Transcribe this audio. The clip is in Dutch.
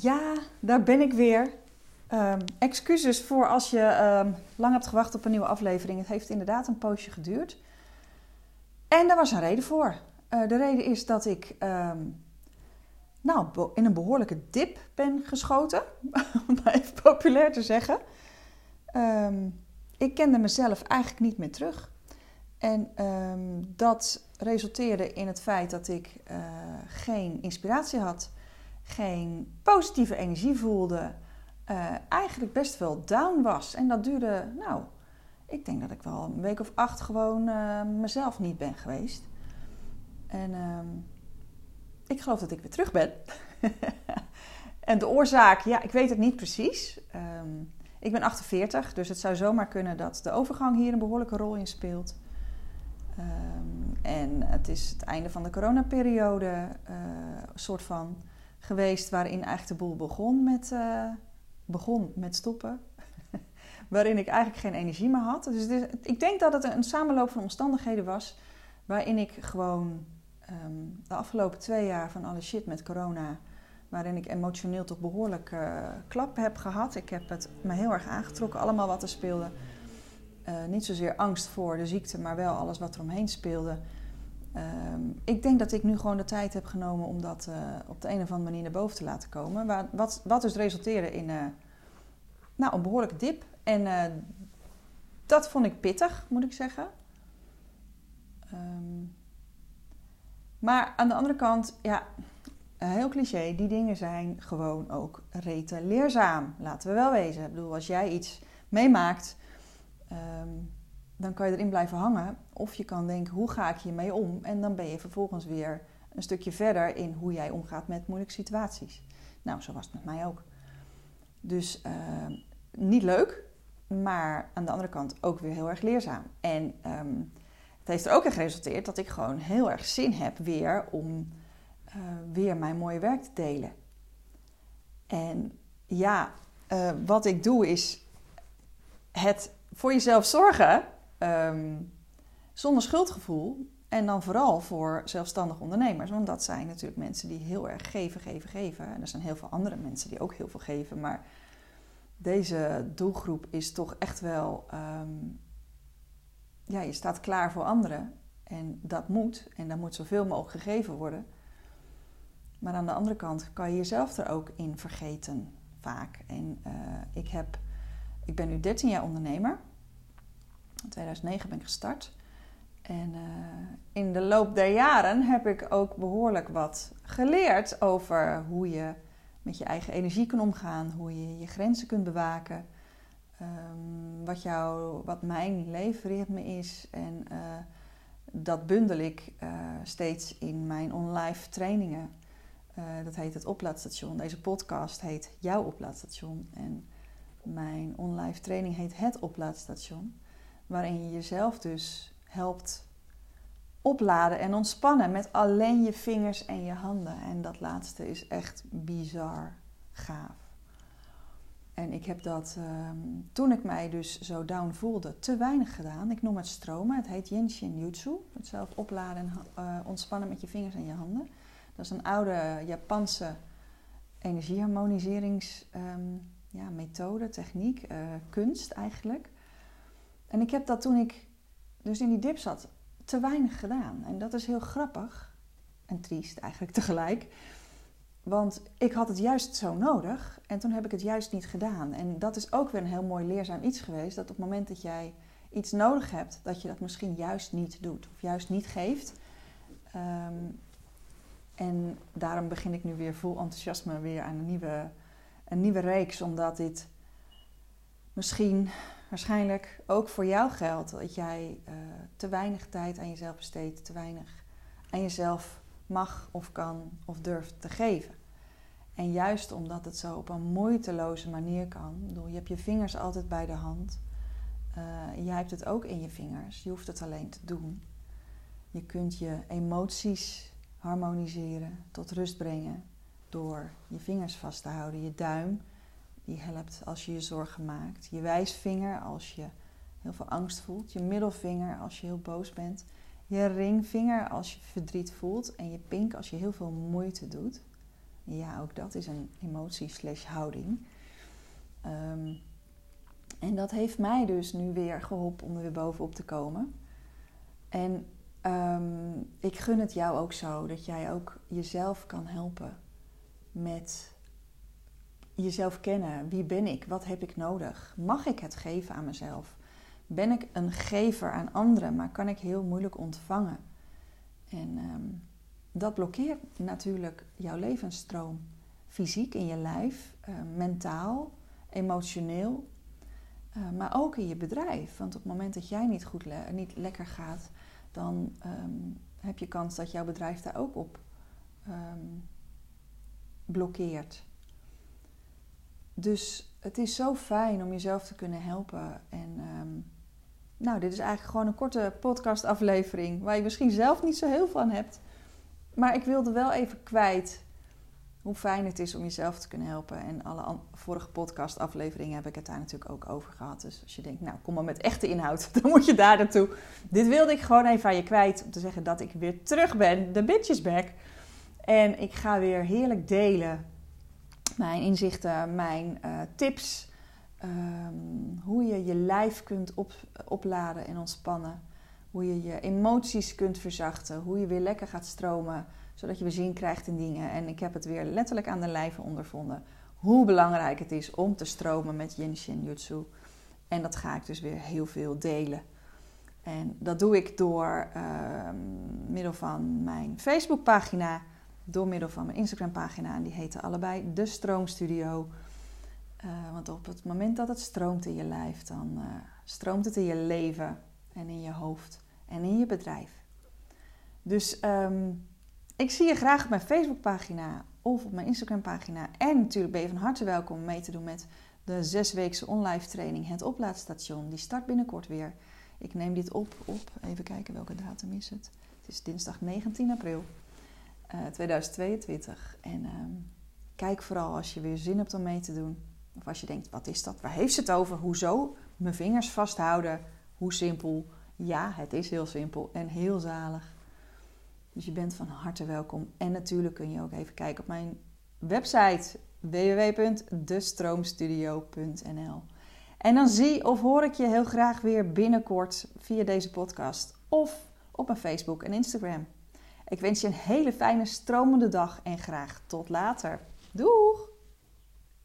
Ja, daar ben ik weer. Um, excuses voor als je um, lang hebt gewacht op een nieuwe aflevering. Het heeft inderdaad een poosje geduurd. En daar was een reden voor. Uh, de reden is dat ik um, nou, in een behoorlijke dip ben geschoten. Om maar even populair te zeggen. ik kende mezelf eigenlijk niet meer terug. En dat resulteerde in het feit dat ik uh, geen inspiratie had geen positieve energie voelde, uh, eigenlijk best wel down was. En dat duurde, nou, ik denk dat ik wel een week of acht gewoon uh, mezelf niet ben geweest. En uh, ik geloof dat ik weer terug ben. en de oorzaak, ja, ik weet het niet precies. Um, ik ben 48, dus het zou zomaar kunnen dat de overgang hier een behoorlijke rol in speelt. Um, en het is het einde van de coronaperiode, uh, soort van geweest waarin eigenlijk de boel begon met, uh, begon met stoppen. waarin ik eigenlijk geen energie meer had. Dus ik denk dat het een samenloop van omstandigheden was waarin ik gewoon um, de afgelopen twee jaar van alle shit met corona, waarin ik emotioneel toch behoorlijk uh, klap heb gehad. Ik heb het me heel erg aangetrokken, allemaal wat er speelde. Uh, niet zozeer angst voor de ziekte, maar wel alles wat er omheen speelde. Um, ik denk dat ik nu gewoon de tijd heb genomen om dat uh, op de een of andere manier naar boven te laten komen. Waar, wat, wat dus resulteerde in uh, nou, een behoorlijke dip. En uh, dat vond ik pittig, moet ik zeggen. Um, maar aan de andere kant, ja, heel cliché, die dingen zijn gewoon ook rete leerzaam. Laten we wel wezen. Ik bedoel, als jij iets meemaakt. Um, dan kan je erin blijven hangen. Of je kan denken, hoe ga ik hiermee om? En dan ben je vervolgens weer een stukje verder in hoe jij omgaat met moeilijke situaties. Nou, zo was het met mij ook. Dus uh, niet leuk, maar aan de andere kant ook weer heel erg leerzaam. En um, het heeft er ook in geresulteerd dat ik gewoon heel erg zin heb weer om uh, weer mijn mooie werk te delen. En ja, uh, wat ik doe is het voor jezelf zorgen um, zonder schuldgevoel. En dan vooral voor zelfstandig ondernemers. Want dat zijn natuurlijk mensen die heel erg geven, geven, geven. En er zijn heel veel andere mensen die ook heel veel geven. Maar deze doelgroep is toch echt wel. Um, ja, je staat klaar voor anderen. En dat moet. En dat moet zoveel mogelijk gegeven worden. Maar aan de andere kant kan je jezelf er ook in vergeten, vaak. En uh, ik, heb, ik ben nu 13 jaar ondernemer. In 2009 ben ik gestart. En uh, in de loop der jaren heb ik ook behoorlijk wat geleerd over hoe je met je eigen energie kan omgaan, hoe je je grenzen kunt bewaken, um, wat, jou, wat mijn leefritme is. En uh, dat bundel ik uh, steeds in mijn online trainingen. dat heet het oplaadstation. Deze podcast heet Jouw oplaadstation. En mijn online training heet Het oplaadstation waarin je jezelf dus helpt opladen en ontspannen met alleen je vingers en je handen. En dat laatste is echt bizar gaaf. En ik heb dat um, toen ik mij dus zo down voelde, te weinig gedaan. Ik noem het stromen. Het heet Yin Jutsu. Het zelf opladen en uh, ontspannen met je vingers en je handen. Dat is een oude Japanse energieharmoniseringsmethode, um, ja, techniek, uh, kunst eigenlijk. En ik heb dat toen ik dus in die dip zat, te weinig gedaan. En dat is heel grappig en triest eigenlijk tegelijk. Want ik had het juist zo nodig en toen heb ik het juist niet gedaan. En dat is ook weer een heel mooi leerzaam iets geweest. Dat op het moment dat jij iets nodig hebt, dat je dat misschien juist niet doet of juist niet geeft. Um, en daarom begin ik nu weer vol enthousiasme weer aan een nieuwe, een nieuwe reeks, omdat dit misschien waarschijnlijk ook voor jou geldt dat jij uh, te weinig tijd aan jezelf besteedt, te weinig aan jezelf mag of kan of durft te geven. En juist omdat het zo op een moeiteloze manier kan, bedoel, je hebt je vingers altijd bij de hand, uh, jij hebt het ook in je vingers, je hoeft het alleen te doen. Je kunt je emoties harmoniseren, tot rust brengen door je vingers vast te houden, je duim die helpt als je je zorgen maakt. Je wijsvinger als je heel veel angst voelt. Je middelvinger als je heel boos bent. Je ringvinger als je verdriet voelt. En je pink als je heel veel moeite doet. Ja, ook dat is een emotie slash houding. Ehm, en dat heeft mij dus nu weer geholpen om er weer bovenop te komen. En ehm, ik gun het jou ook zo dat jij ook jezelf kan helpen met jezelf kennen. Wie ben ik? Wat heb ik nodig? Mag ik het geven aan mezelf? Ben ik een gever aan anderen, maar kan ik heel moeilijk ontvangen? En ehm, dat blokkeert natuurlijk jouw levensstroom. Fysiek in je lijf, uh, mentaal, emotioneel, uh, maar ook in je bedrijf. Want op het moment dat jij niet goed niet lekker gaat, dan um, heb je kans dat jouw bedrijf daar ook op um, blokkeert. Dus het is zo fijn om jezelf te kunnen helpen. En um, nou, dit is eigenlijk gewoon een korte podcastaflevering waar je misschien zelf niet zo heel van hebt. Maar ik wilde wel even kwijt hoe fijn het is om jezelf te kunnen helpen. En alle vorige podcastafleveringen heb ik het daar natuurlijk ook over gehad. Dus als je denkt, nou kom maar met echte inhoud, dan moet je daar naartoe. Dit wilde ik gewoon even aan je kwijt om te zeggen dat ik weer terug ben. De bitch is back. En ik ga weer heerlijk delen mijn inzichten, mijn uh, tips. Um, hoe je je lijf kunt op, opladen en ontspannen. Hoe je je emoties kunt verzachten. Hoe je weer lekker gaat stromen. Zodat je weer zin krijgt in dingen. En ik heb het weer letterlijk aan de lijve ondervonden. Hoe belangrijk het is om te stromen met Yin Shin Jutsu. En dat ga ik dus weer heel veel delen. En dat doe ik door uh, middel van mijn Facebookpagina door middel van mijn Instagram-pagina. En die heten allebei De Stroomstudio. Uh, want op het moment dat het stroomt in je lijf, dan uh, stroomt het in je leven en in je hoofd en in je bedrijf. Dus um, ik zie je graag op mijn Facebookpagina of op mijn Instagram-pagina. En natuurlijk ben je van harte welkom om mee te doen met de zesweekse online training Het Oplaadstation. Die start binnenkort weer. Ik neem dit op op, even kijken welke datum is het. Het is dinsdag 19 april. 2022. Eh, en ehm, kijk vooral als je weer zin hebt om mee te doen. Of als je denkt, wat is dat? Waar heeft ze het over? Hoezo? Mijn vingers vasthouden. Hoe simpel? Ja, het is heel simpel en heel zalig. Dus je bent van harte welkom. En natuurlijk kun je ook even kijken op mijn website www.destroomstudio.nl. En dan zie of hoor ik je heel graag weer binnenkort via deze podcast of op mijn Facebook en Instagram. Ik wens je een hele fijne stromende dag en graag tot later. Doeg!